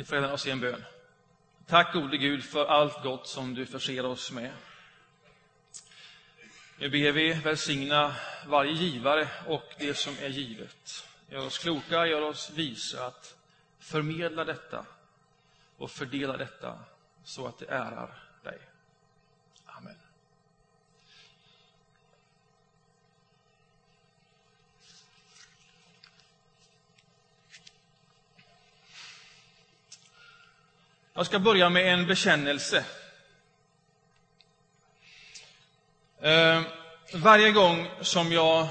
Vi får redan oss i en bön. Tack gode Gud för allt gott som du förser oss med. Nu ber vi välsigna varje givare och det som är givet. Gör oss kloka, gör oss visa att förmedla detta och fördela detta så att det ärar dig. Amen. Jag ska börja med en bekännelse. Ehm, varje gång som jag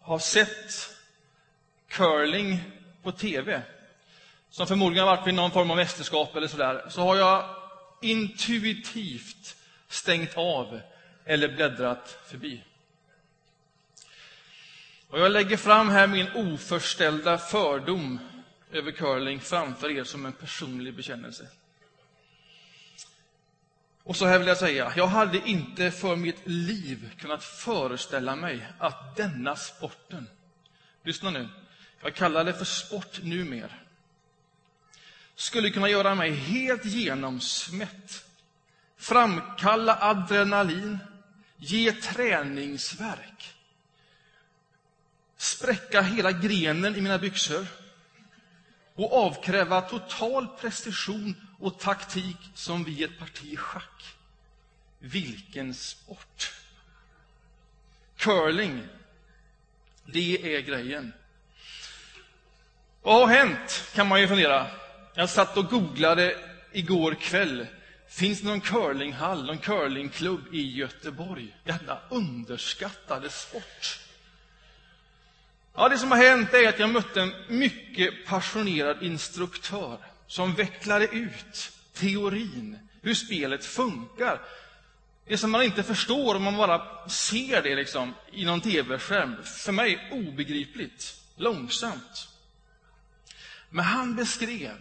har sett curling på tv, som förmodligen har varit vid någon form av mästerskap eller sådär, så har jag intuitivt stängt av eller bläddrat förbi. Och jag lägger fram här min oförställda fördom över curling framför er som en personlig bekännelse. Och så här vill jag säga, jag hade inte för mitt liv kunnat föreställa mig att denna sporten, lyssna nu, jag kallar det för sport numer, skulle kunna göra mig helt genomsmätt, framkalla adrenalin, ge träningsverk, spräcka hela grenen i mina byxor och avkräva total precision och taktik som vid ett parti schack. Vilken sport! Curling, det är grejen. Vad har hänt, kan man ju fundera. Jag satt och googlade igår kväll. Finns det någon curlinghall, någon curlingklubb i Göteborg? Denna underskattade sport. Ja, det som har hänt är att jag mötte en mycket passionerad instruktör som vecklade ut teorin, hur spelet funkar. Det som man inte förstår om man bara ser det liksom, i någon tv-skärm. För mig obegripligt, långsamt. Men han beskrev,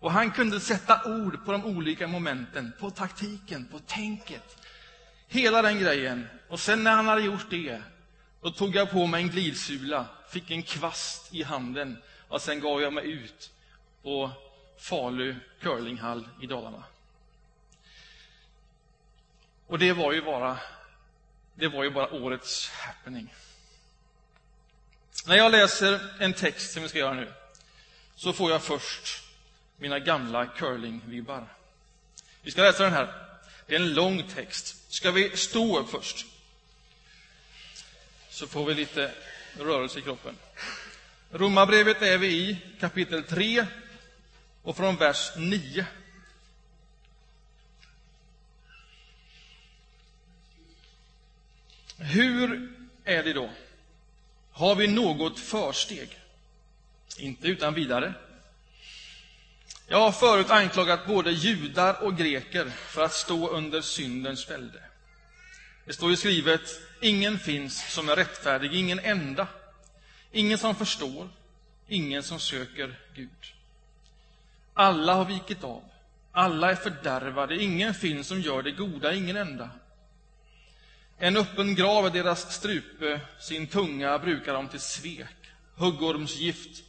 och han kunde sätta ord på de olika momenten, på taktiken, på tänket. Hela den grejen. Och sen när han hade gjort det, då tog jag på mig en glidsula, fick en kvast i handen och sen gav jag mig ut på Falu curlinghall i Dalarna. Och det var ju bara, det var ju bara årets happening. När jag läser en text som vi ska göra nu, så får jag först mina gamla curlingvibbar. Vi ska läsa den här. Det är en lång text. Ska vi stå upp först? Så får vi lite rörelse i kroppen. Romarbrevet är vi i, kapitel 3 och från vers 9. Hur är det då? Har vi något försteg? Inte utan vidare. Jag har förut anklagat både judar och greker för att stå under syndens välde. Det står ju skrivet, ingen finns som är rättfärdig, ingen enda. Ingen som förstår, ingen som söker Gud. Alla har vikit av, alla är fördärvade, ingen finns som gör det goda, ingen enda. En öppen grav är deras strupe, sin tunga brukar de till svek. Huggormsgift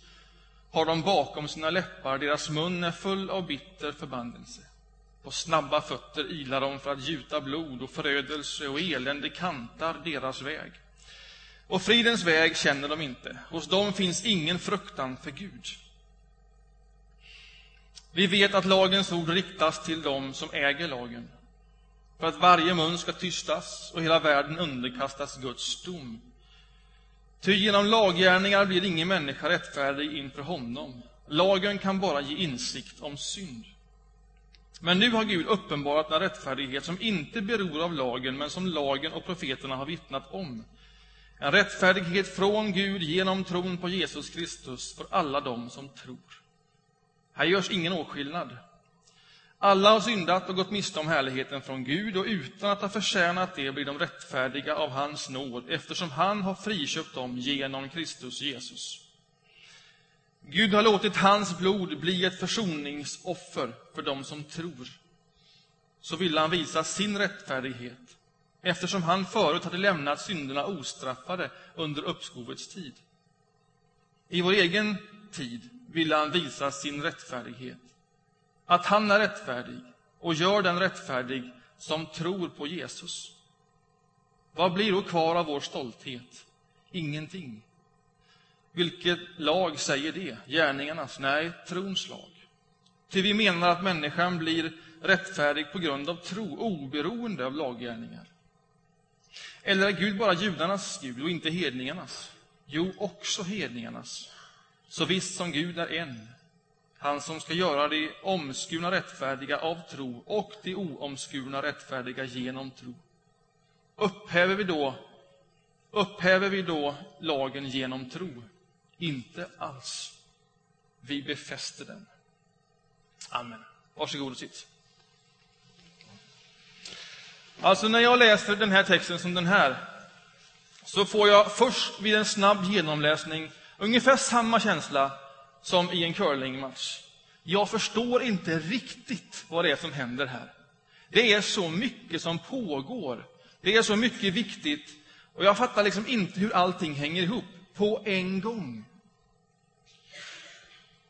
har de bakom sina läppar, deras mun är full av bitter förbannelse. På snabba fötter ilar de för att gjuta blod och förödelse och elände kantar deras väg. Och fridens väg känner de inte. Hos dem finns ingen fruktan för Gud. Vi vet att lagens ord riktas till dem som äger lagen, för att varje mun ska tystas och hela världen underkastas Guds dom. Ty genom laggärningar blir ingen människa rättfärdig inför honom. Lagen kan bara ge insikt om synd. Men nu har Gud uppenbarat en rättfärdighet som inte beror av lagen, men som lagen och profeterna har vittnat om. En rättfärdighet från Gud genom tron på Jesus Kristus för alla dem som tror. Här görs ingen åtskillnad. Alla har syndat och gått miste om härligheten från Gud, och utan att ha förtjänat det blir de rättfärdiga av hans nåd, eftersom han har friköpt dem genom Kristus Jesus. Gud har låtit hans blod bli ett försoningsoffer för dem som tror. Så ville han visa sin rättfärdighet, eftersom han förut hade lämnat synderna ostraffade under uppskovets tid. I vår egen tid ville han visa sin rättfärdighet. Att han är rättfärdig och gör den rättfärdig som tror på Jesus. Vad blir då kvar av vår stolthet? Ingenting. Vilket lag säger det? Gärningarnas? Nej, trons lag. Ty vi menar att människan blir rättfärdig på grund av tro, oberoende av laggärningar. Eller är Gud bara judarnas Gud och inte hedningarnas? Jo, också hedningarnas. Så visst som Gud är en, han som ska göra de omskurna rättfärdiga av tro och de oomskurna rättfärdiga genom tro. Upphäver vi då, upphäver vi då lagen genom tro? Inte alls. Vi befäster den. Amen. Varsågod och sitt. Alltså, när jag läser den här texten som den här, så får jag först vid en snabb genomläsning ungefär samma känsla som i en curlingmatch. Jag förstår inte riktigt vad det är som händer här. Det är så mycket som pågår. Det är så mycket viktigt. Och jag fattar liksom inte hur allting hänger ihop på en gång.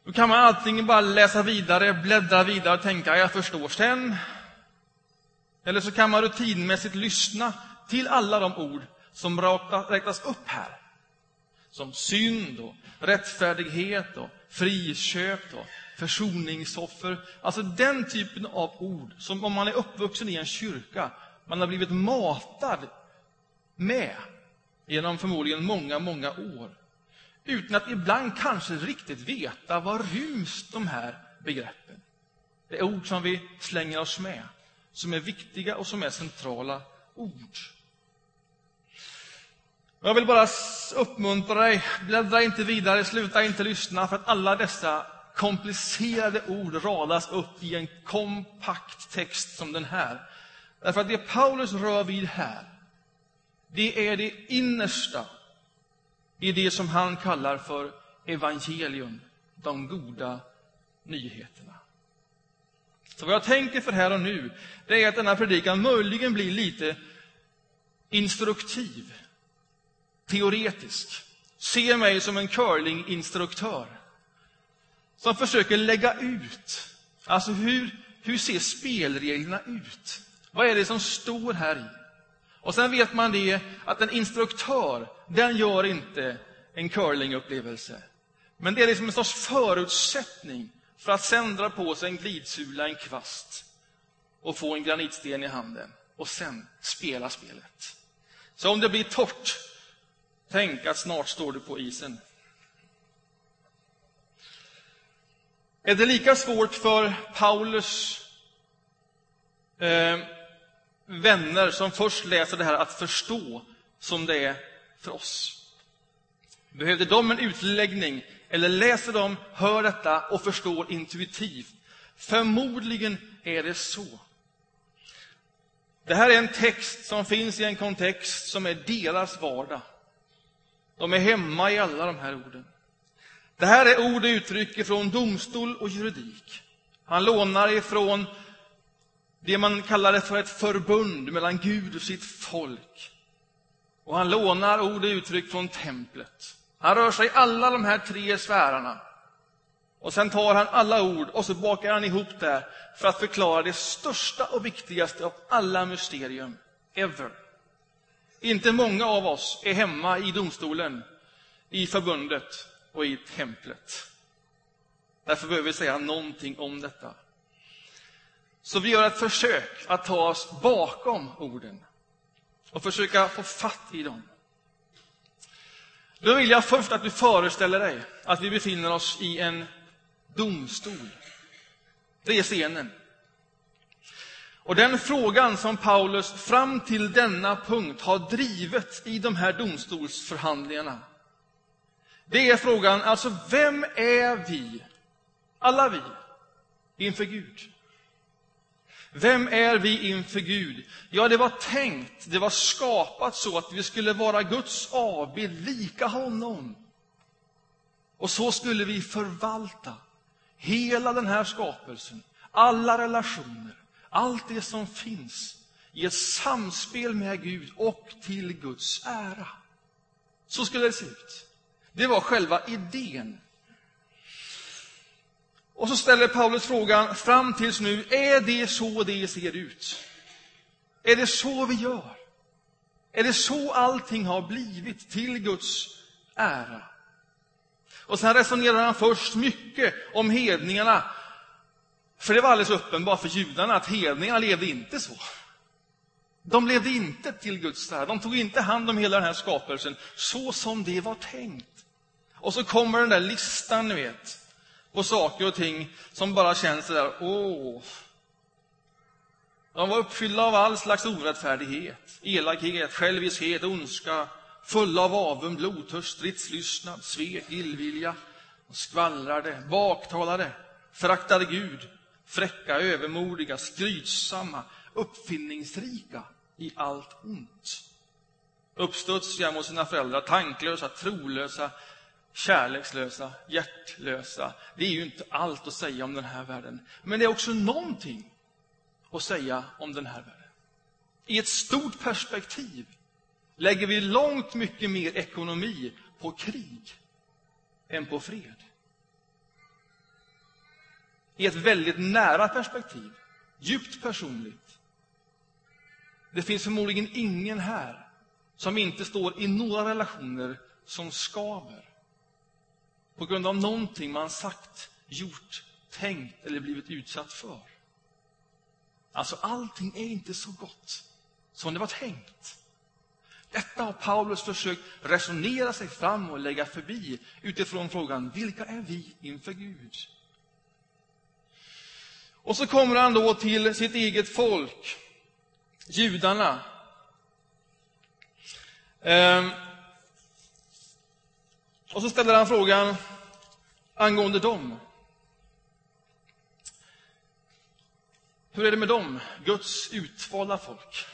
Då kan man antingen bara läsa vidare, bläddra vidare och tänka, jag förstår sen. Eller så kan man rutinmässigt lyssna till alla de ord som räknas upp här. Som synd och rättfärdighet och friköp och försoningsoffer. Alltså den typen av ord som om man är uppvuxen i en kyrka, man har blivit matad med genom förmodligen många, många år. Utan att ibland kanske riktigt veta vad ryms de här begreppen. Det är ord som vi slänger oss med, som är viktiga och som är centrala ord. Jag vill bara uppmuntra dig, bläddra inte vidare, sluta inte lyssna, för att alla dessa komplicerade ord radas upp i en kompakt text som den här. Därför att det Paulus rör vid här, det är det innersta i det som han kallar för evangelium, de goda nyheterna. Så vad jag tänker för här och nu, det är att denna predikan möjligen blir lite instruktiv teoretisk. Ser mig som en curlinginstruktör som försöker lägga ut, alltså hur, hur ser spelreglerna ut? Vad är det som står här i? Och sen vet man det att en instruktör, den gör inte en curlingupplevelse. Men det är liksom en sorts förutsättning för att sen dra på sig en glidsula, en kvast och få en granitsten i handen och sen spela spelet. Så om det blir torrt Tänk att snart står du på isen. Är det lika svårt för Paulus eh, vänner som först läser det här att förstå som det är för oss? Behövde de en utläggning eller läser de, hör detta och förstår intuitivt? Förmodligen är det så. Det här är en text som finns i en kontext som är deras vardag. De är hemma i alla de här orden. Det här är ord och uttryck från domstol och juridik. Han lånar ifrån det man kallar för ett förbund mellan Gud och sitt folk. Och han lånar ord och uttryck från templet. Han rör sig i alla de här tre sfärerna. Och sen tar han alla ord och så bakar han ihop det för att förklara det största och viktigaste av alla mysterium ever. Inte många av oss är hemma i domstolen, i förbundet och i templet. Därför behöver vi säga någonting om detta. Så vi gör ett försök att ta oss bakom orden och försöka få fatt i dem. Då vill jag först att du föreställer dig att vi befinner oss i en domstol. Det är scenen. Och den frågan som Paulus fram till denna punkt har drivit i de här domstolsförhandlingarna, det är frågan, alltså vem är vi, alla vi, inför Gud? Vem är vi inför Gud? Ja, det var tänkt, det var skapat så att vi skulle vara Guds avbild, lika honom. Och så skulle vi förvalta hela den här skapelsen, alla relationer, allt det som finns i ett samspel med Gud och till Guds ära. Så skulle det se ut. Det var själva idén. Och så ställer Paulus frågan, fram tills nu, är det så det ser ut? Är det så vi gör? Är det så allting har blivit till Guds ära? Och sen resonerar han först mycket om hedningarna. För det var alldeles uppenbart för judarna att hedningarna levde inte så. De levde inte till Guds ära. De tog inte hand om hela den här skapelsen så som det var tänkt. Och så kommer den där listan, ni vet, på saker och ting som bara känns sådär, åh. De var uppfyllda av all slags orättfärdighet, elakhet, själviskhet, ondska, fulla av avund, blodtörst, stridslystnad, svek, illvilja. De skvallrade, baktalade, föraktade Gud, fräcka, övermodiga, skrytsamma, uppfinningsrika i allt ont. Uppstudsiga mot sina föräldrar, tanklösa, trolösa, kärlekslösa, hjärtlösa. Det är ju inte allt att säga om den här världen. Men det är också någonting att säga om den här världen. I ett stort perspektiv lägger vi långt mycket mer ekonomi på krig än på fred. I ett väldigt nära perspektiv, djupt personligt. Det finns förmodligen ingen här som inte står i några relationer som skaver på grund av någonting man sagt, gjort, tänkt eller blivit utsatt för. Alltså, allting är inte så gott som det var tänkt. Detta har Paulus försökt resonera sig fram och lägga förbi utifrån frågan, vilka är vi inför Gud? Och så kommer han då till sitt eget folk, judarna. Ehm. Och så ställer han frågan angående dem. Hur är det med dem, Guds utvalda folk?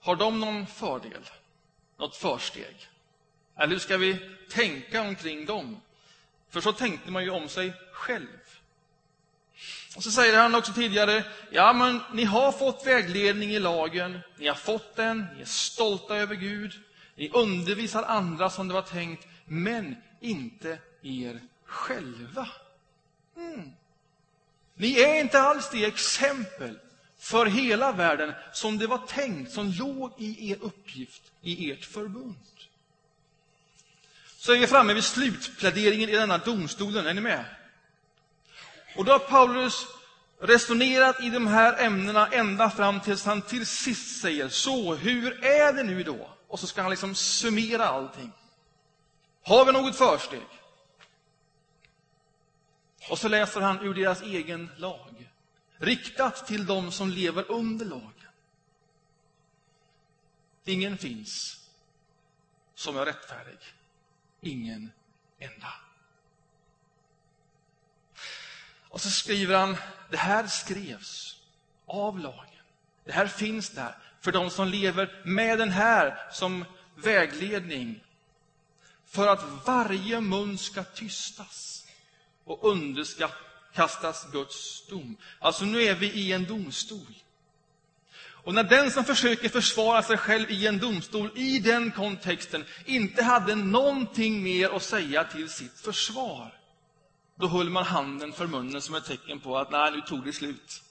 Har de någon fördel, något försteg? Eller hur ska vi tänka omkring dem? För så tänkte man ju om sig själv. Och så säger han också tidigare, ja men ni har fått vägledning i lagen, ni har fått den, ni är stolta över Gud, ni undervisar andra som det var tänkt, men inte er själva. Mm. Ni är inte alls det exempel för hela världen som det var tänkt, som låg i er uppgift, i ert förbund. Så är vi framme vid slutpläderingen i denna domstolen. Är ni med? Och då har Paulus resonerat i de här ämnena ända fram tills han till sist säger så, hur är det nu då? Och så ska han liksom summera allting. Har vi något försteg? Och så läser han ur deras egen lag, riktat till dem som lever under lagen. Ingen finns som är rättfärdig, ingen enda. Och så skriver han, det här skrevs av lagen. Det här finns där för de som lever med den här som vägledning. För att varje mun ska tystas och underkastas Guds dom. Alltså nu är vi i en domstol. Och när den som försöker försvara sig själv i en domstol i den kontexten inte hade någonting mer att säga till sitt försvar, då höll man handen för munnen som ett tecken på att nej, nu tog det slut.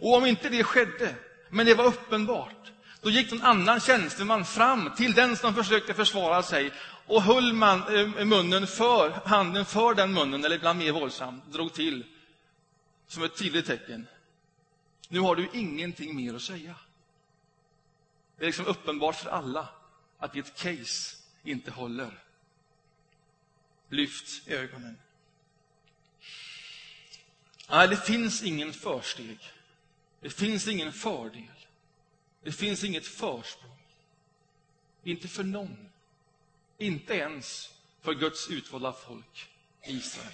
Och om inte det skedde, men det var uppenbart, då gick någon annan tjänsteman fram till den som försökte försvara sig och höll man, eh, munnen för, handen för den munnen, eller ibland mer våldsamt, drog till som ett tydligt tecken. Nu har du ingenting mer att säga. Det är liksom uppenbart för alla att ditt case inte håller. Lyft ögonen. Nej, det finns ingen försteg. Det finns ingen fördel. Det finns inget försprång. Inte för någon. Inte ens för Guds utvalda folk, Israel.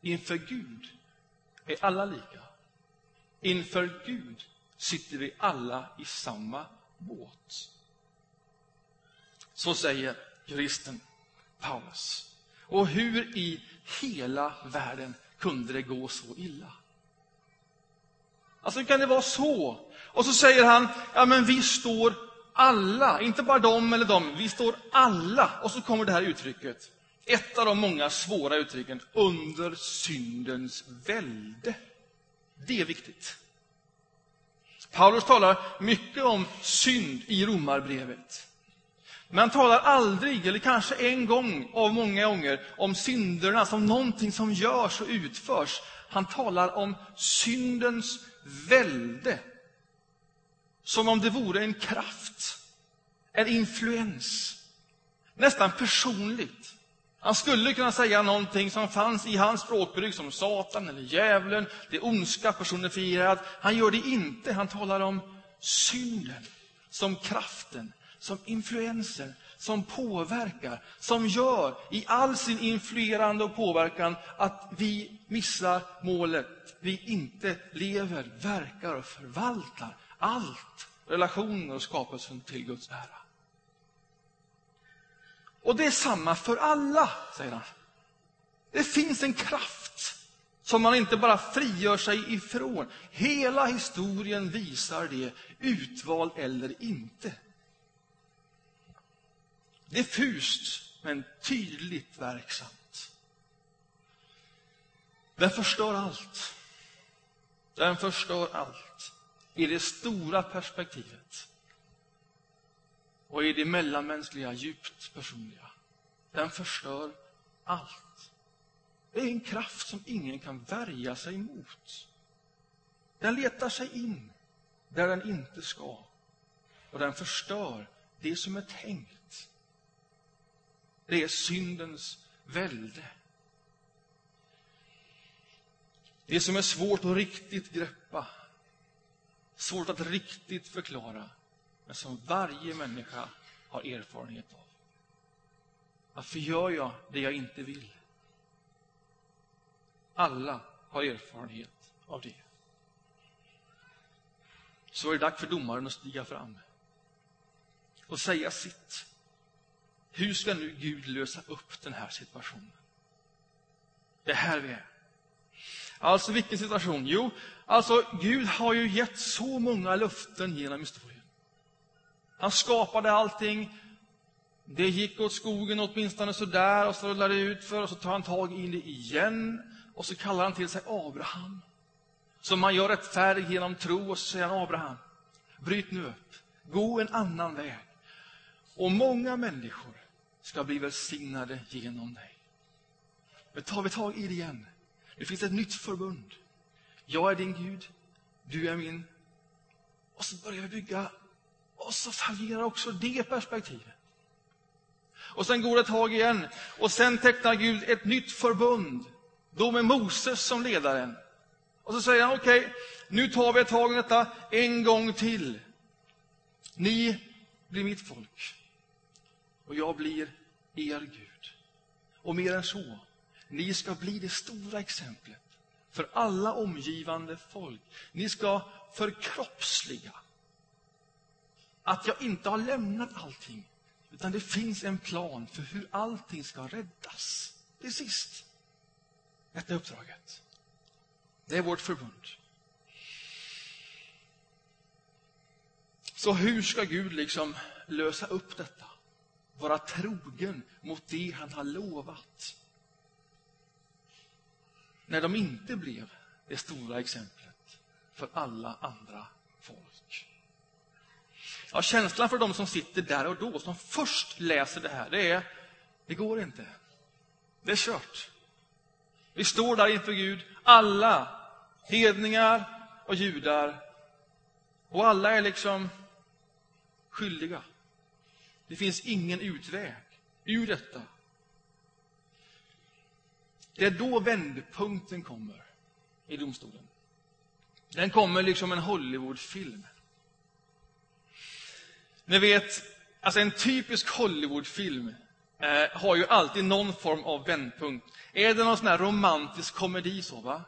Inför Gud är alla lika. Inför Gud sitter vi alla i samma båt. Så säger juristen Paulus. Och hur i hela världen kunde det gå så illa? Alltså, hur kan det vara så? Och så säger han, ja men vi står alla, inte bara de eller de, vi står alla. Och så kommer det här uttrycket. ett av de många svåra uttrycken, under syndens välde. Det är viktigt. Paulus talar mycket om synd i Romarbrevet. Men han talar aldrig, eller kanske en gång av många gånger, om synderna som någonting som görs och utförs. Han talar om syndens välde. Som om det vore en kraft, en influens. Nästan personligt. Han skulle kunna säga någonting som fanns i hans språkbruk som Satan eller djävulen, det ondska personifierat. Han gör det inte. Han talar om synden som kraften, som influensen, som påverkar, som gör i all sin influerande och påverkan att vi missar målet. Vi inte lever, verkar och förvaltar allt, relationer och skapelsen till Guds ära. Och det är samma för alla, säger han. Det finns en kraft som man inte bara frigör sig ifrån. Hela historien visar det, utvald eller inte. Diffust, men tydligt verksamt. Den förstör allt. Den förstör allt i det stora perspektivet och i det mellanmänskliga, djupt personliga. Den förstör allt. Det är en kraft som ingen kan värja sig mot. Den letar sig in där den inte ska. Och den förstör det som är tänkt. Det är syndens välde. Det som är svårt att riktigt greppa, svårt att riktigt förklara, men som varje människa har erfarenhet av. Varför gör jag det jag inte vill? Alla har erfarenhet av det. Så är det dags för domaren att stiga fram och säga sitt. Hur ska nu Gud lösa upp den här situationen? Det är här vi är. Alltså vilken situation? Jo, alltså Gud har ju gett så många löften genom historien. Han skapade allting. Det gick åt skogen åtminstone sådär och så rullade det ut för och så tar han tag i det igen och så kallar han till sig Abraham. Som man gör rättfärdig genom tro och så säger han Abraham, bryt nu upp, gå en annan väg. Och många människor ska bli välsignade genom dig. Nu tar vi tag i det igen. Det finns ett nytt förbund. Jag är din Gud, du är min. Och så börjar vi bygga och så fallerar också det perspektivet. Och sen går det ett tag igen och sen tecknar Gud ett nytt förbund. Då med Moses som ledaren. Och så säger han, okej, okay, nu tar vi ett tag i detta en gång till. Ni blir mitt folk. Och jag blir er Gud. Och mer än så, ni ska bli det stora exemplet för alla omgivande folk. Ni ska förkroppsliga att jag inte har lämnat allting, utan det finns en plan för hur allting ska räddas. Till sist. Detta uppdraget. Det är vårt förbund. Så hur ska Gud liksom lösa upp detta? Vara trogen mot det han har lovat. När de inte blev det stora exemplet för alla andra folk. Ja, känslan för de som sitter där och då, som först läser det här, det är, det går inte. Det är kört. Vi står där inför Gud, alla, hedningar och judar. Och alla är liksom skyldiga. Det finns ingen utväg ur detta. Det är då vändpunkten kommer i domstolen. Den kommer liksom en Hollywoodfilm. Ni vet, alltså en typisk Hollywoodfilm eh, har ju alltid någon form av vändpunkt. Är det någon sån här romantisk komedi så, va?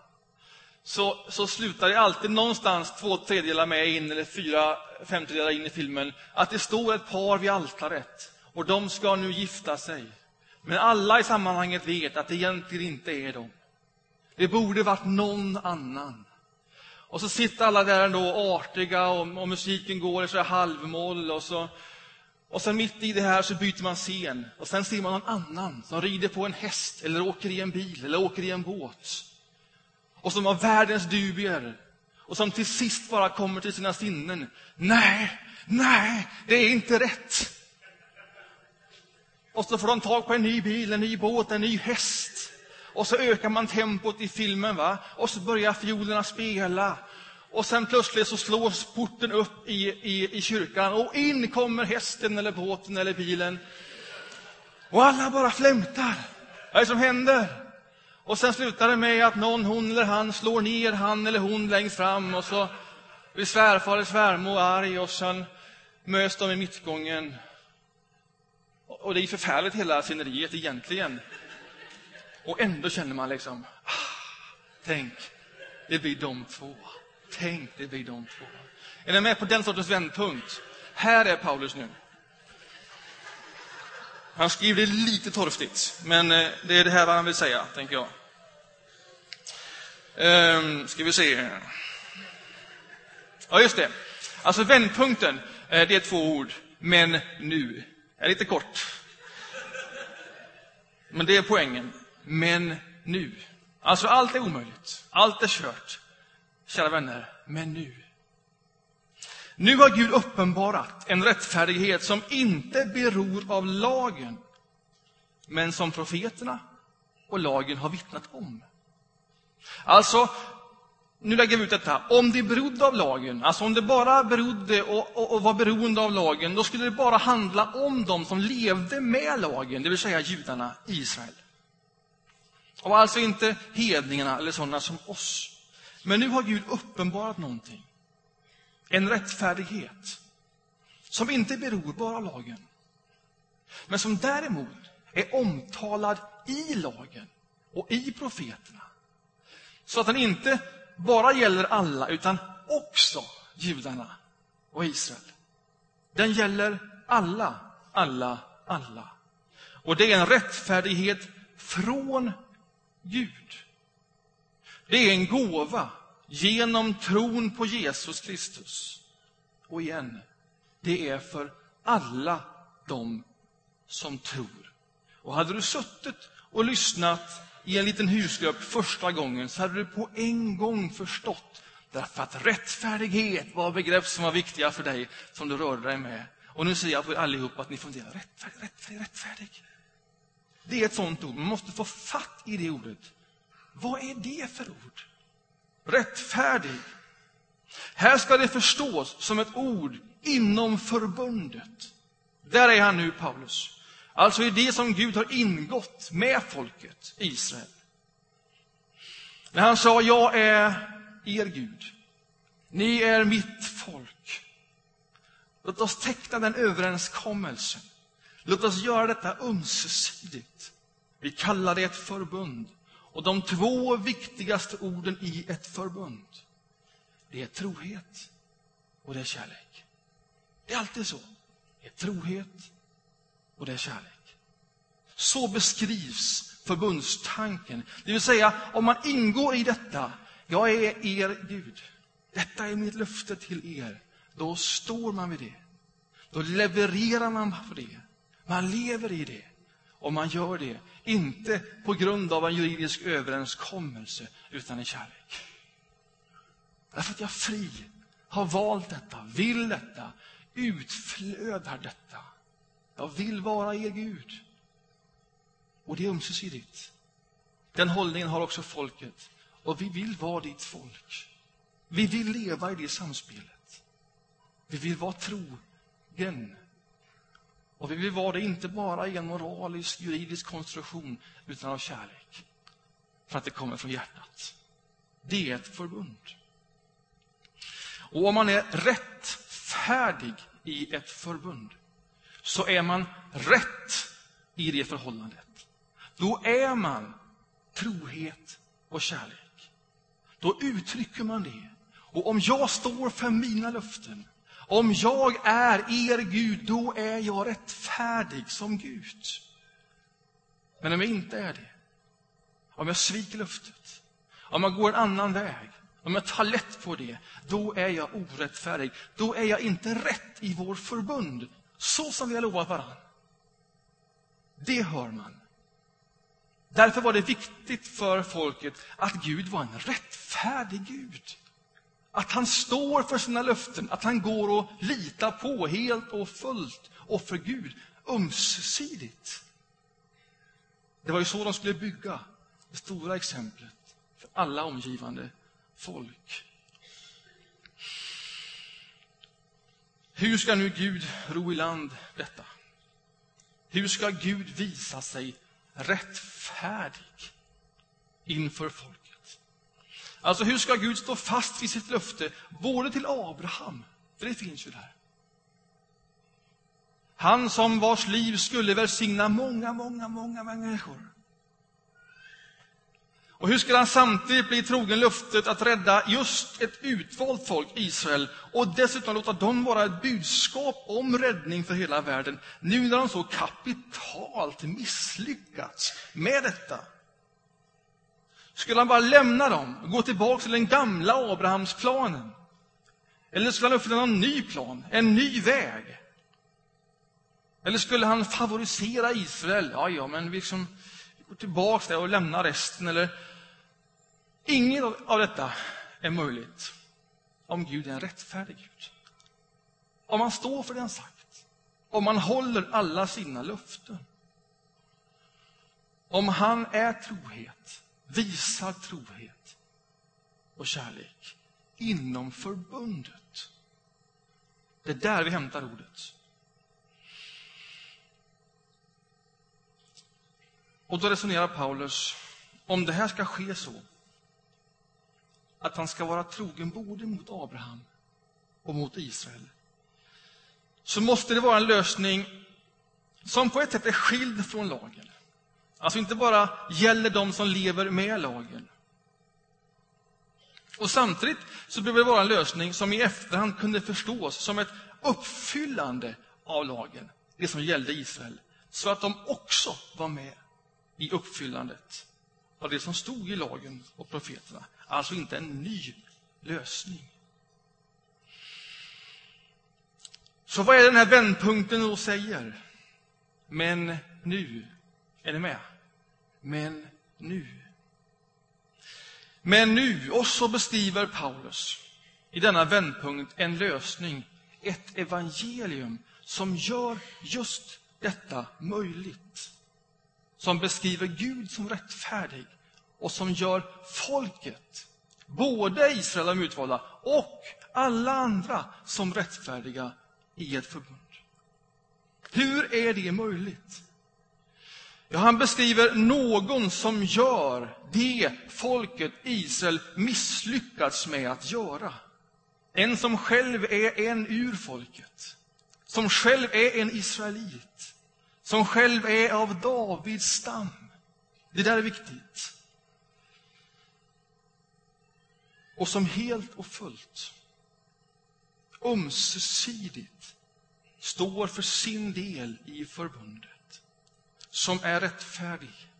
Så, så slutar det alltid någonstans två tredjedelar med in, eller fyra femtedelar in i filmen, att det står ett par vid altaret och de ska nu gifta sig. Men alla i sammanhanget vet att det egentligen inte är de. Det borde varit någon annan. Och så sitter alla där ändå artiga och, och musiken går i så halvmoll och så, Och sen mitt i det här så byter man scen och sen ser man någon annan som rider på en häst eller åker i en bil eller åker i en båt. Och som har världens dubier och som till sist bara kommer till sina sinnen. Nej, nej, det är inte rätt. Och så får de tag på en ny bil, en ny båt, en ny häst. Och så ökar man tempot i filmen, va? och så börjar fiolerna spela. Och sen plötsligt så slås porten upp i, i, i kyrkan och in kommer hästen eller båten eller bilen. Och alla bara flämtar. Vad är det som händer? Och sen slutar det med att någon, hon eller han, slår ner han eller hon längst fram och så blir svärfar eller svärmor arg och sen möts de i mittgången. Och det är förfärligt hela sceneriet egentligen. Och ändå känner man liksom, ah, tänk, det blir de två. Tänk, det blir de två. Är ni med på den sortens vändpunkt? Här är Paulus nu. Han skriver det lite torftigt, men eh, det är det här han vill säga, tänker jag. Ehm, ska vi se. Ja, just det. Alltså vändpunkten, eh, det är två ord. Men nu är lite kort. Men det är poängen. Men nu. Alltså allt är omöjligt. Allt är kört. Kära vänner, men nu. Nu har Gud uppenbarat en rättfärdighet som inte beror av lagen, men som profeterna och lagen har vittnat om. Alltså, nu lägger vi ut detta. Om det berodde av lagen, alltså om det bara berodde och, och, och, var beroende av lagen, då skulle det bara handla om de som levde med lagen, det vill säga judarna, Israel. Och alltså inte hedningarna eller sådana som oss. Men nu har Gud uppenbarat någonting. En rättfärdighet som inte beror bara av lagen, men som däremot är omtalad i lagen och i profeterna. Så att den inte bara gäller alla, utan också judarna och Israel. Den gäller alla, alla, alla. Och det är en rättfärdighet från Gud. Det är en gåva genom tron på Jesus Kristus. Och igen, det är för alla de som tror. Och hade du suttit och lyssnat i en liten husgrupp första gången så hade du på en gång förstått därför att rättfärdighet var begrepp som var viktiga för dig, som du rörde dig med. Och nu ser jag på er allihop att ni funderar, rättfärdig, rättfärdig, rättfärdig. Det är ett sånt ord, man måste få fatt i det ordet. Vad är det för ord? Rättfärdig. Här ska det förstås som ett ord inom förbundet. Där är han nu, Paulus. Alltså i det som Gud har ingått med folket Israel. När han sa, jag är er Gud. Ni är mitt folk. Låt oss teckna den överenskommelsen. Låt oss göra detta ömsesidigt. Vi kallar det ett förbund. Och de två viktigaste orden i ett förbund, det är trohet och det är kärlek. Det är alltid så. Det är trohet och det är kärlek. Så beskrivs förbundstanken. Det vill säga, om man ingår i detta, jag är er Gud, detta är mitt löfte till er, då står man vid det. Då levererar man på det. Man lever i det. Och man gör det, inte på grund av en juridisk överenskommelse, utan i kärlek. Därför att jag är fri har valt detta, vill detta, utflödar detta. Jag vill vara er Gud. Och det är ömsesidigt. Den hållningen har också folket. Och vi vill vara ditt folk. Vi vill leva i det samspelet. Vi vill vara trogen. Och vi vill vara det inte bara i en moralisk, juridisk konstruktion, utan av kärlek. För att det kommer från hjärtat. Det är ett förbund. Och om man är rättfärdig i ett förbund, så är man rätt i det förhållandet. Då är man trohet och kärlek. Då uttrycker man det. Och om jag står för mina löften, om jag är er Gud, då är jag rättfärdig som Gud. Men om jag inte är det, om jag sviker löftet, om jag går en annan väg, om jag tar lätt på det, då är jag orättfärdig. Då är jag inte rätt i vår förbund så som vi har lovat varann. Det hör man. Därför var det viktigt för folket att Gud var en rättfärdig Gud. Att han står för sina löften, att han går och litar på helt och fullt och för Gud ömsesidigt. Det var ju så de skulle bygga det stora exemplet för alla omgivande folk. Hur ska nu Gud ro i land detta? Hur ska Gud visa sig rättfärdig inför folket? Alltså, hur ska Gud stå fast vid sitt löfte, både till Abraham, för det finns ju där. Han som vars liv skulle välsigna många, många, många människor. Och hur skulle han samtidigt bli trogen löftet att rädda just ett utvalt folk, Israel, och dessutom låta dem vara ett budskap om räddning för hela världen, nu när de så kapitalt misslyckats med detta? Skulle han bara lämna dem och gå tillbaka till den gamla Abrahamsplanen? Eller skulle han uppfinna någon ny plan, en ny väg? Eller skulle han favorisera Israel? Ja, ja, men vi, liksom, vi går tillbaka där och lämnar resten. Eller Inget av detta är möjligt om Gud är en rättfärdig Gud. Om han står för det han sagt. Om han håller alla sina löften. Om han är trohet, visar trohet och kärlek inom förbundet. Det är där vi hämtar ordet. Och då resonerar Paulus, om det här ska ske så, att han ska vara trogen både mot Abraham och mot Israel, så måste det vara en lösning som på ett sätt är skild från lagen. Alltså inte bara gäller de som lever med lagen. Och samtidigt så behöver det vara en lösning som i efterhand kunde förstås som ett uppfyllande av lagen, det som gällde Israel, så att de också var med i uppfyllandet av det som stod i lagen och profeterna. Alltså inte en ny lösning. Så vad är den här vändpunkten då säger? Men nu. Är ni med? Men nu. Men nu, och så beskriver Paulus i denna vändpunkt en lösning, ett evangelium som gör just detta möjligt. Som beskriver Gud som rättfärdig och som gör folket, både Israel de utvalda och alla andra, som rättfärdiga i ett förbund. Hur är det möjligt? Ja, han beskriver någon som gör det folket Israel misslyckats med att göra. En som själv är en ur folket, som själv är en israelit, som själv är av Davids stam. Det där är viktigt. Och som helt och fullt, ömsesidigt, står för sin del i förbundet, som är rättfärdig,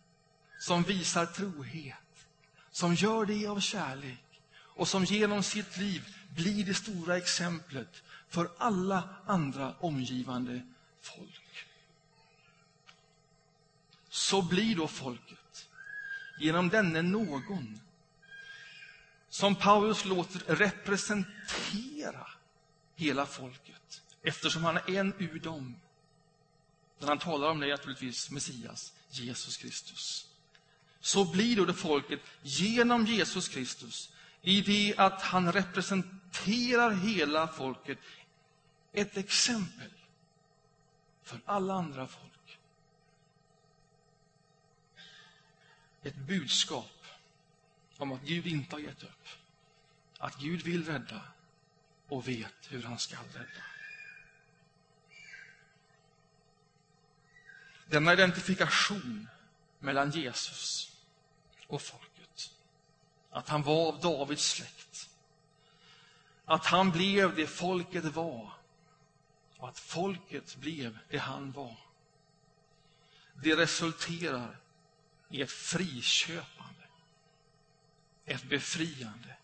som visar trohet, som gör det av kärlek och som genom sitt liv blir det stora exemplet för alla andra omgivande folk. Så blir då folket, genom denne någon, som Paulus låter representera hela folket, eftersom han är en ur dem. När han talar om det är naturligtvis Messias, Jesus Kristus. Så blir då det folket genom Jesus Kristus, i det att han representerar hela folket, ett exempel för alla andra folk. Ett budskap om att Gud inte har gett upp. Att Gud vill rädda och vet hur han ska rädda. Denna identifikation mellan Jesus och folket, att han var av Davids släkt, att han blev det folket var och att folket blev det han var. Det resulterar i ett friköpande ett befriande.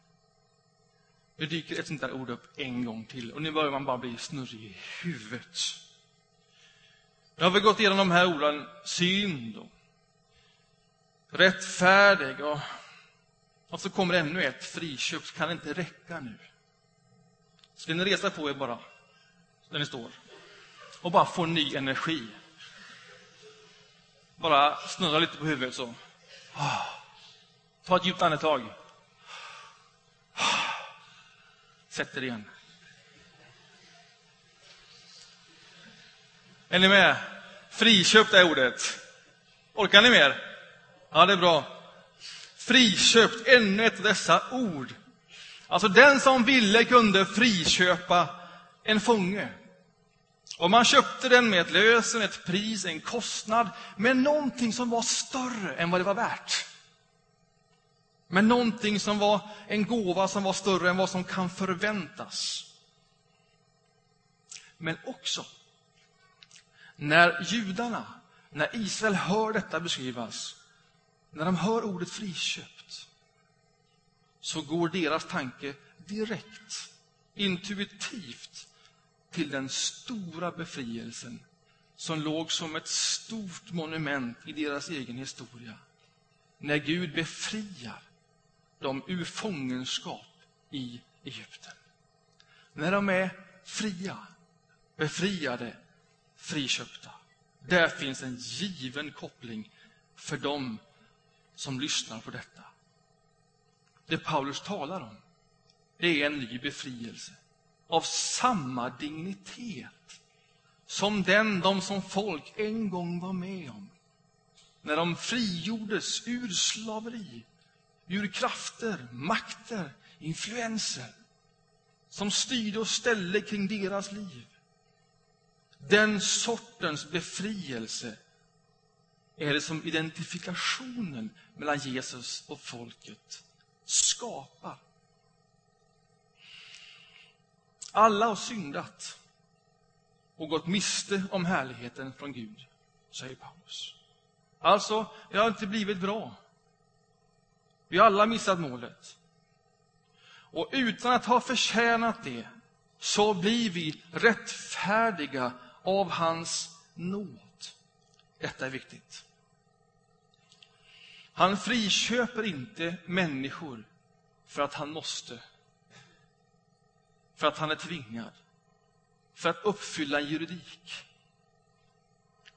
Nu dyker ett sånt där ord upp en gång till och nu börjar man bara bli snurrig i huvudet. Nu har vi gått igenom de här orden, synd och rättfärdig och, och så kommer ännu ett, friköpt, kan det inte räcka nu? Ska ni resa på er bara, där ni står, och bara få ny energi? Bara snurra lite på huvudet så. Ah. Ta ett djupt andetag. Sätt er igen. Är ni med? Friköpt är ordet. Orkar ni mer? Ja, det är bra. Friköpt, ännu ett av dessa ord. Alltså, den som ville kunde friköpa en fånge. Och man köpte den med ett lösen, ett pris, en kostnad, med någonting som var större än vad det var värt. Med någonting som var en gåva som var större än vad som kan förväntas. Men också när judarna, när Israel hör detta beskrivas, när de hör ordet friköpt, så går deras tanke direkt, intuitivt, till den stora befrielsen som låg som ett stort monument i deras egen historia. När Gud befriar dem ur fångenskap i Egypten. När de är fria, befriade, friköpta. Där finns en given koppling för dem som lyssnar på detta. Det Paulus talar om, det är en ny befrielse av samma dignitet som den de som folk en gång var med om. När de frigjordes ur slaveri, ur krafter, makter, influenser som styrde och ställde kring deras liv. Den sortens befrielse är det som identifikationen mellan Jesus och folket skapar. Alla har syndat och gått miste om härligheten från Gud, säger Paulus. Alltså, det har inte blivit bra. Vi har alla missat målet. Och utan att ha förtjänat det så blir vi rättfärdiga av hans nåd. Detta är viktigt. Han friköper inte människor för att han måste, för att han är tvingad, för att uppfylla en juridik.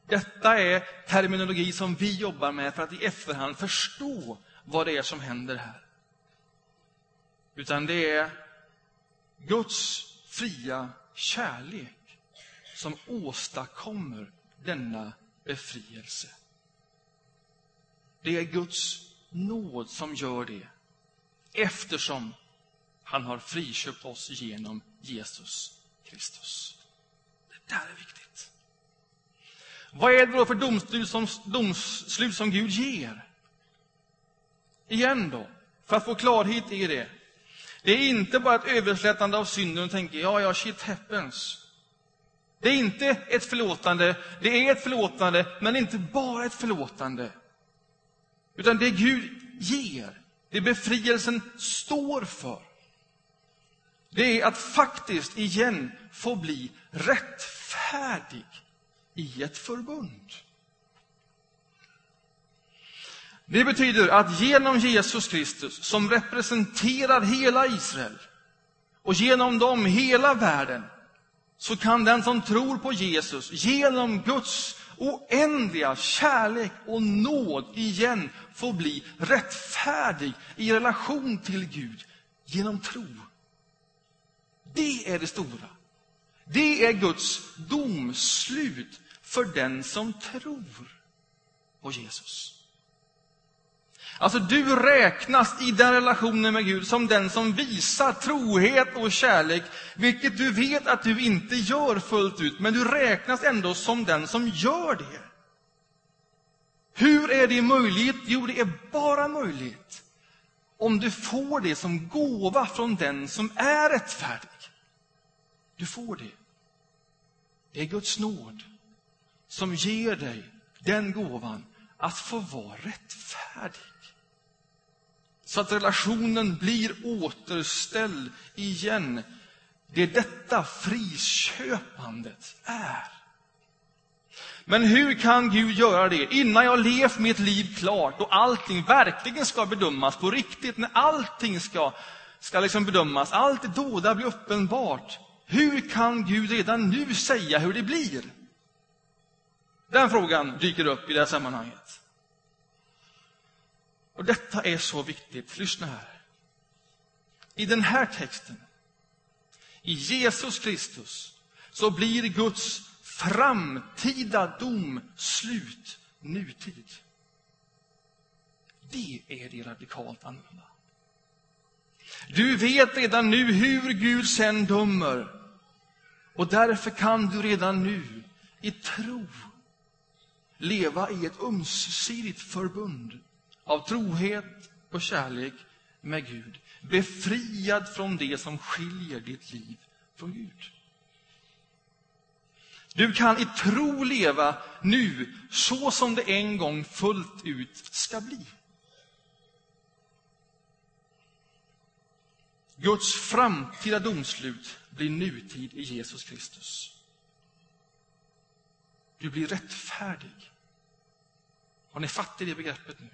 Detta är terminologi som vi jobbar med för att i efterhand förstå vad det är som händer här. Utan det är Guds fria kärlek som åstadkommer denna befrielse. Det är Guds nåd som gör det, eftersom han har friköpt oss genom Jesus Kristus. Det där är viktigt. Vad är det då för domslut som, domslut som Gud ger? Igen då, för att få klarhet i det. Det är inte bara ett överslätande av synden och tänka, ja, ja, shit happens. Det är inte ett förlåtande, det är ett förlåtande, men inte bara ett förlåtande. Utan det Gud ger, det befrielsen står för, det är att faktiskt igen få bli rättfärdig i ett förbund. Det betyder att genom Jesus Kristus, som representerar hela Israel, och genom dem hela världen, så kan den som tror på Jesus genom Guds oändliga kärlek och nåd igen få bli rättfärdig i relation till Gud genom tro. Det är det stora. Det är Guds domslut för den som tror på Jesus. Alltså, du räknas i den relationen med Gud som den som visar trohet och kärlek, vilket du vet att du inte gör fullt ut, men du räknas ändå som den som gör det. Hur är det möjligt? Jo, det är bara möjligt om du får det som gåva från den som är rättfärdig. Du får det. Det är Guds nåd som ger dig den gåvan att få vara rättfärdig så att relationen blir återställd igen. Det är detta friköpandet är. Men hur kan Gud göra det innan jag levt mitt liv klart och allting verkligen ska bedömas på riktigt, när allting ska, ska liksom bedömas, allt det dåda blir uppenbart. Hur kan Gud redan nu säga hur det blir? Den frågan dyker upp i det här sammanhanget. Och detta är så viktigt. Lyssna här. I den här texten, i Jesus Kristus, så blir Guds framtida dom slut nutid. Det är det radikalt annorlunda. Du vet redan nu hur Gud sen dömer. Och därför kan du redan nu i tro leva i ett ömsesidigt förbund av trohet och kärlek med Gud. Befriad från det som skiljer ditt liv från Gud. Du kan i tro leva nu så som det en gång fullt ut ska bli. Guds framtida domslut blir nutid i Jesus Kristus. Du blir rättfärdig. Har ni fattat det begreppet nu?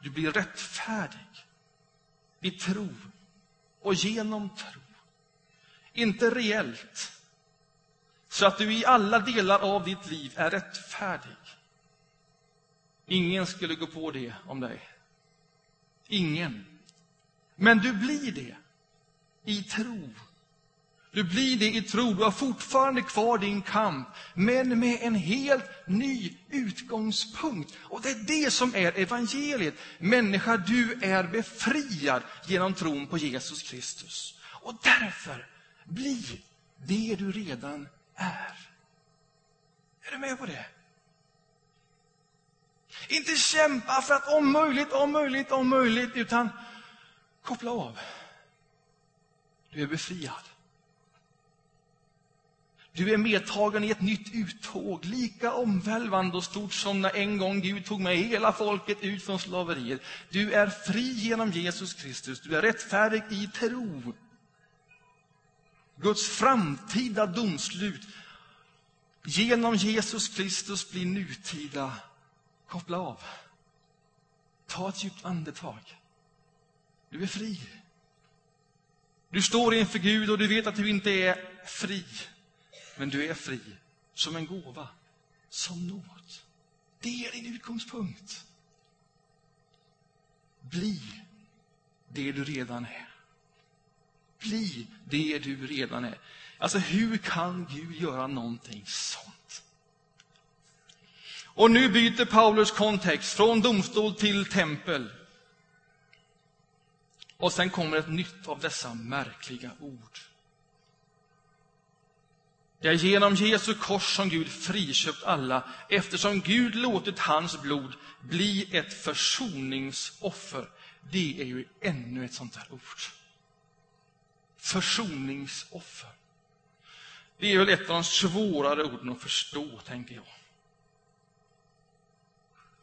Du blir rättfärdig i tro och genom tro. Inte reellt, så att du i alla delar av ditt liv är rättfärdig. Ingen skulle gå på det om dig. Ingen. Men du blir det i tro. Du blir det i tro. Du har fortfarande kvar din kamp, men med en helt ny utgångspunkt. Och det är det som är evangeliet. Människa, du är befriad genom tron på Jesus Kristus. Och därför, bli det du redan är. Är du med på det? Inte kämpa för att om möjligt, om möjligt, om möjligt, utan koppla av. Du är befriad. Du är medtagen i ett nytt uttåg, lika omvälvande och stort som när en gång Gud tog med hela folket ut från slaveriet. Du är fri genom Jesus Kristus, du är rättfärdig i tro. Guds framtida domslut genom Jesus Kristus blir nutida. Koppla av. Ta ett djupt andetag. Du är fri. Du står inför Gud och du vet att du inte är fri. Men du är fri som en gåva, som nåd. Det är din utgångspunkt. Bli det du redan är. Bli det du redan är. Alltså, hur kan Gud göra någonting sånt? Och nu byter Paulus kontext från domstol till tempel. Och sen kommer ett nytt av dessa märkliga ord. Det är genom Jesu kors som Gud friköpt alla, eftersom Gud låtit hans blod bli ett försoningsoffer. Det är ju ännu ett sånt där ord. Försoningsoffer. Det är väl ett av de svårare orden att förstå, tänker jag.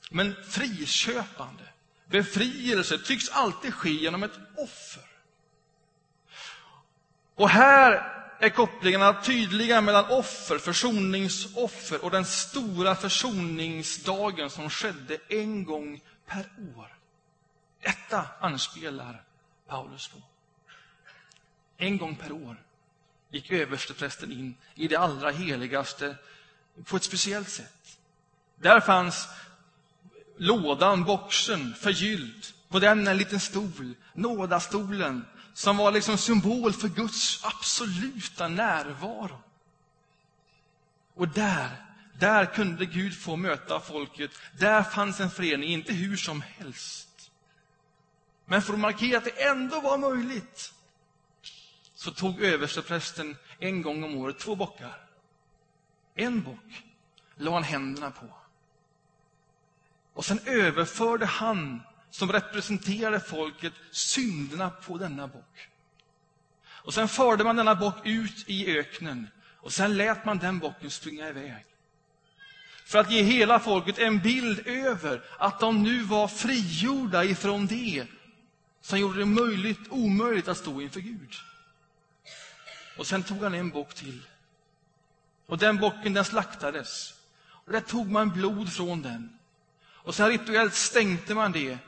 Men friköpande, befrielse, tycks alltid ske genom ett offer. Och här är kopplingarna tydliga mellan offer, försoningsoffer och den stora försoningsdagen som skedde en gång per år. Detta anspelar Paulus på. En gång per år gick översteprästen in i det allra heligaste på ett speciellt sätt. Där fanns lådan, boxen, förgylld. På den en liten stol, nådastolen, som var liksom symbol för Guds absoluta närvaro. Och där, där kunde Gud få möta folket. Där fanns en förening, inte hur som helst. Men för att markera att det ändå var möjligt så tog översteprästen en gång om året två bockar. En bock la han händerna på. Och sen överförde han som representerade folket synderna på denna bock. Och sen förde man denna bock ut i öknen och sen lät man den bocken springa iväg. För att ge hela folket en bild över att de nu var frigjorda ifrån det som gjorde det möjligt, omöjligt att stå inför Gud. Och sen tog han en bock till. Och den bocken den slaktades. Där tog man blod från den. Och sen rituellt stänkte man det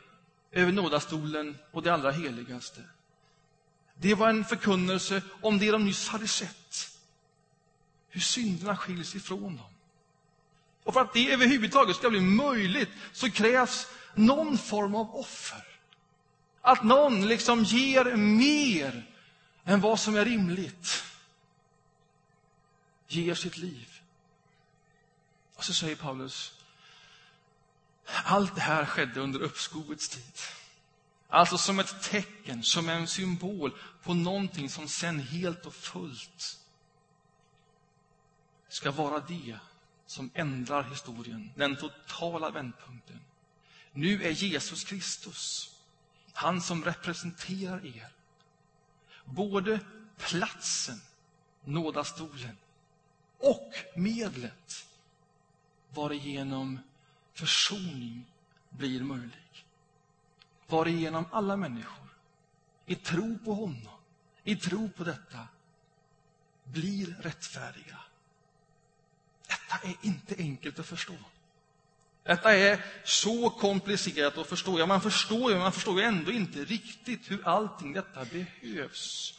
över nådastolen och det allra heligaste. Det var en förkunnelse om det de nyss hade sett. Hur synderna skiljs ifrån dem. Och för att det överhuvudtaget ska bli möjligt så krävs någon form av offer. Att någon liksom ger mer än vad som är rimligt. Ger sitt liv. Och så säger Paulus, allt det här skedde under uppskovets tid. Alltså som ett tecken, som en symbol på någonting som sen helt och fullt ska vara det som ändrar historien, den totala vändpunkten. Nu är Jesus Kristus, han som representerar er. Både platsen, nådastolen, och medlet varigenom försoning blir möjlig. Varigenom alla människor, i tro på honom, i tro på detta, blir rättfärdiga. Detta är inte enkelt att förstå. Detta är så komplicerat att förstå. Ja, man förstår ju, man förstår ju ändå inte riktigt hur allting detta behövs.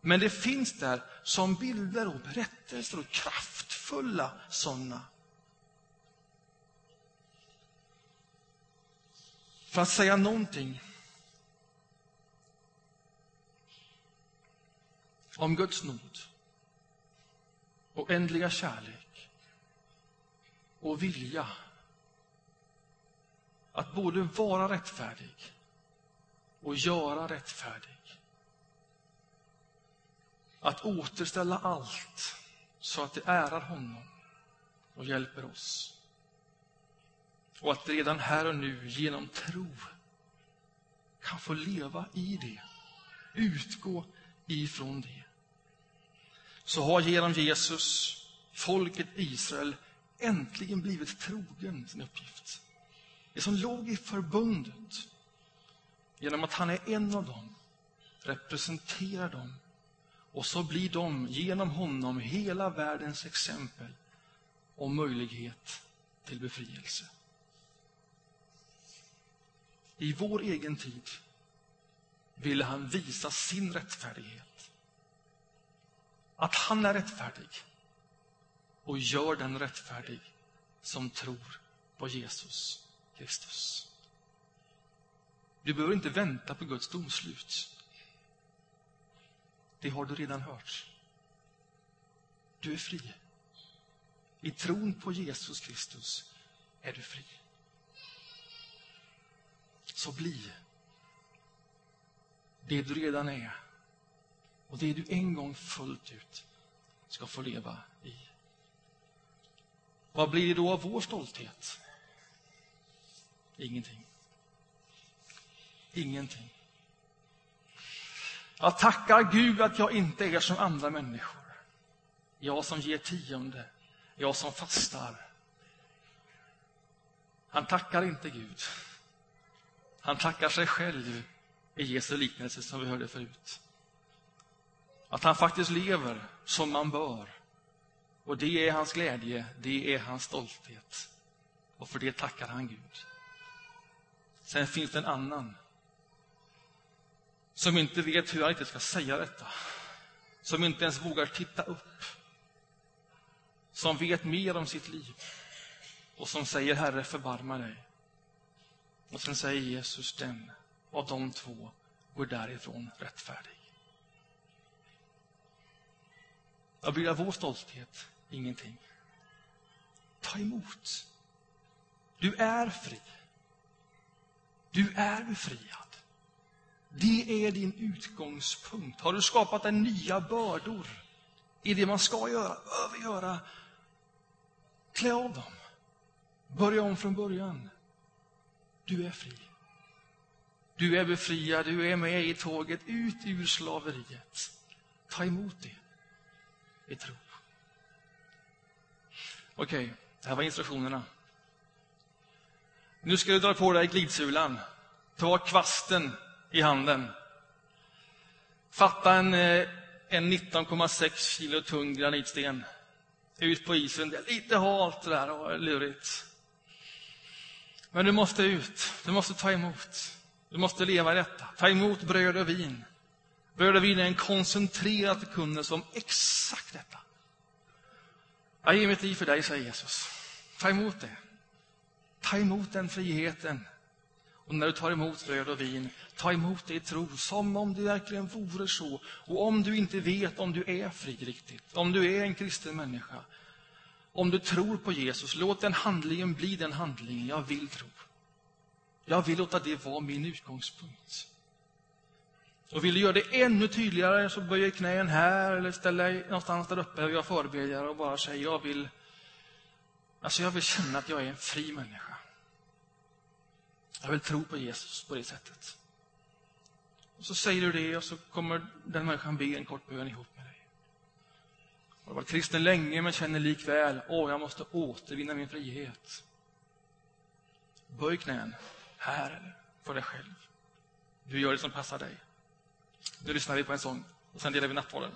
Men det finns där som bilder och berättelser och kraftfulla sådana. För att säga någonting om Guds nåd och ändliga kärlek och vilja att både vara rättfärdig och göra rättfärdig. Att återställa allt så att det ärar honom och hjälper oss. Och att redan här och nu genom tro kan få leva i det, utgå ifrån det. Så har genom Jesus folket Israel äntligen blivit trogen sin uppgift. Det som låg i förbundet, genom att han är en av dem, representerar dem. Och så blir de genom honom hela världens exempel och möjlighet till befrielse. I vår egen tid ville han visa sin rättfärdighet. Att han är rättfärdig och gör den rättfärdig som tror på Jesus Kristus. Du behöver inte vänta på Guds domslut. Det har du redan hört. Du är fri. I tron på Jesus Kristus är du fri. Så bli det du redan är och det du en gång fullt ut ska få leva i. Vad blir det då av vår stolthet? Ingenting. Ingenting. Jag tackar Gud att jag inte är som andra människor. Jag som ger tionde, jag som fastar. Han tackar inte Gud. Han tackar sig själv i Jesu liknelse som vi hörde förut. Att han faktiskt lever som man bör. Och det är hans glädje, det är hans stolthet. Och för det tackar han Gud. Sen finns det en annan som inte vet hur han inte ska säga detta. Som inte ens vågar titta upp. Som vet mer om sitt liv. Och som säger Herre, förbarma dig. Och sen säger Jesus, den av de två går därifrån rättfärdig. Vad blir av vår stolthet? Ingenting. Ta emot. Du är fri. Du är befriad. Det är din utgångspunkt. Har du skapat dig nya bördor i det man ska göra, behöver göra, klä av dem. Börja om från början. Du är fri. Du är befriad, du är med i tåget ut ur slaveriet. Ta emot det i tro. Okej, okay, det här var instruktionerna. Nu ska du dra på dig glidsulan. Ta kvasten i handen. Fatta en, eh, en 19,6 kilo tung granitsten ut på isen. Det är lite halt där och lurigt. Men du måste ut, du måste ta emot. Du måste leva i detta. Ta emot bröd och vin. Bröd och vin är en koncentrerad förkunnelse om exakt detta. Jag ger mitt liv för dig, säger Jesus. Ta emot det. Ta emot den friheten. Och när du tar emot bröd och vin, ta emot det i tro, som om det verkligen vore så. Och om du inte vet om du är fri riktigt, om du är en kristen människa, om du tror på Jesus, låt den handlingen bli den handlingen jag vill tro. Jag vill låta det vara min utgångspunkt. Och vill du göra det ännu tydligare så böj knäen här eller ställ dig någonstans där uppe och jag förebedjar och bara säg jag vill, alltså jag vill känna att jag är en fri människa. Jag vill tro på Jesus på det sättet. Och så säger du det och så kommer den människan be en kort bön ihop med dig. Jag har varit kristen länge men känner likväl, åh, jag måste återvinna min frihet. Böj knän, här eller för dig själv. Du gör det som passar dig. Nu lyssnar vi på en sång och sen delar vi nattvarden.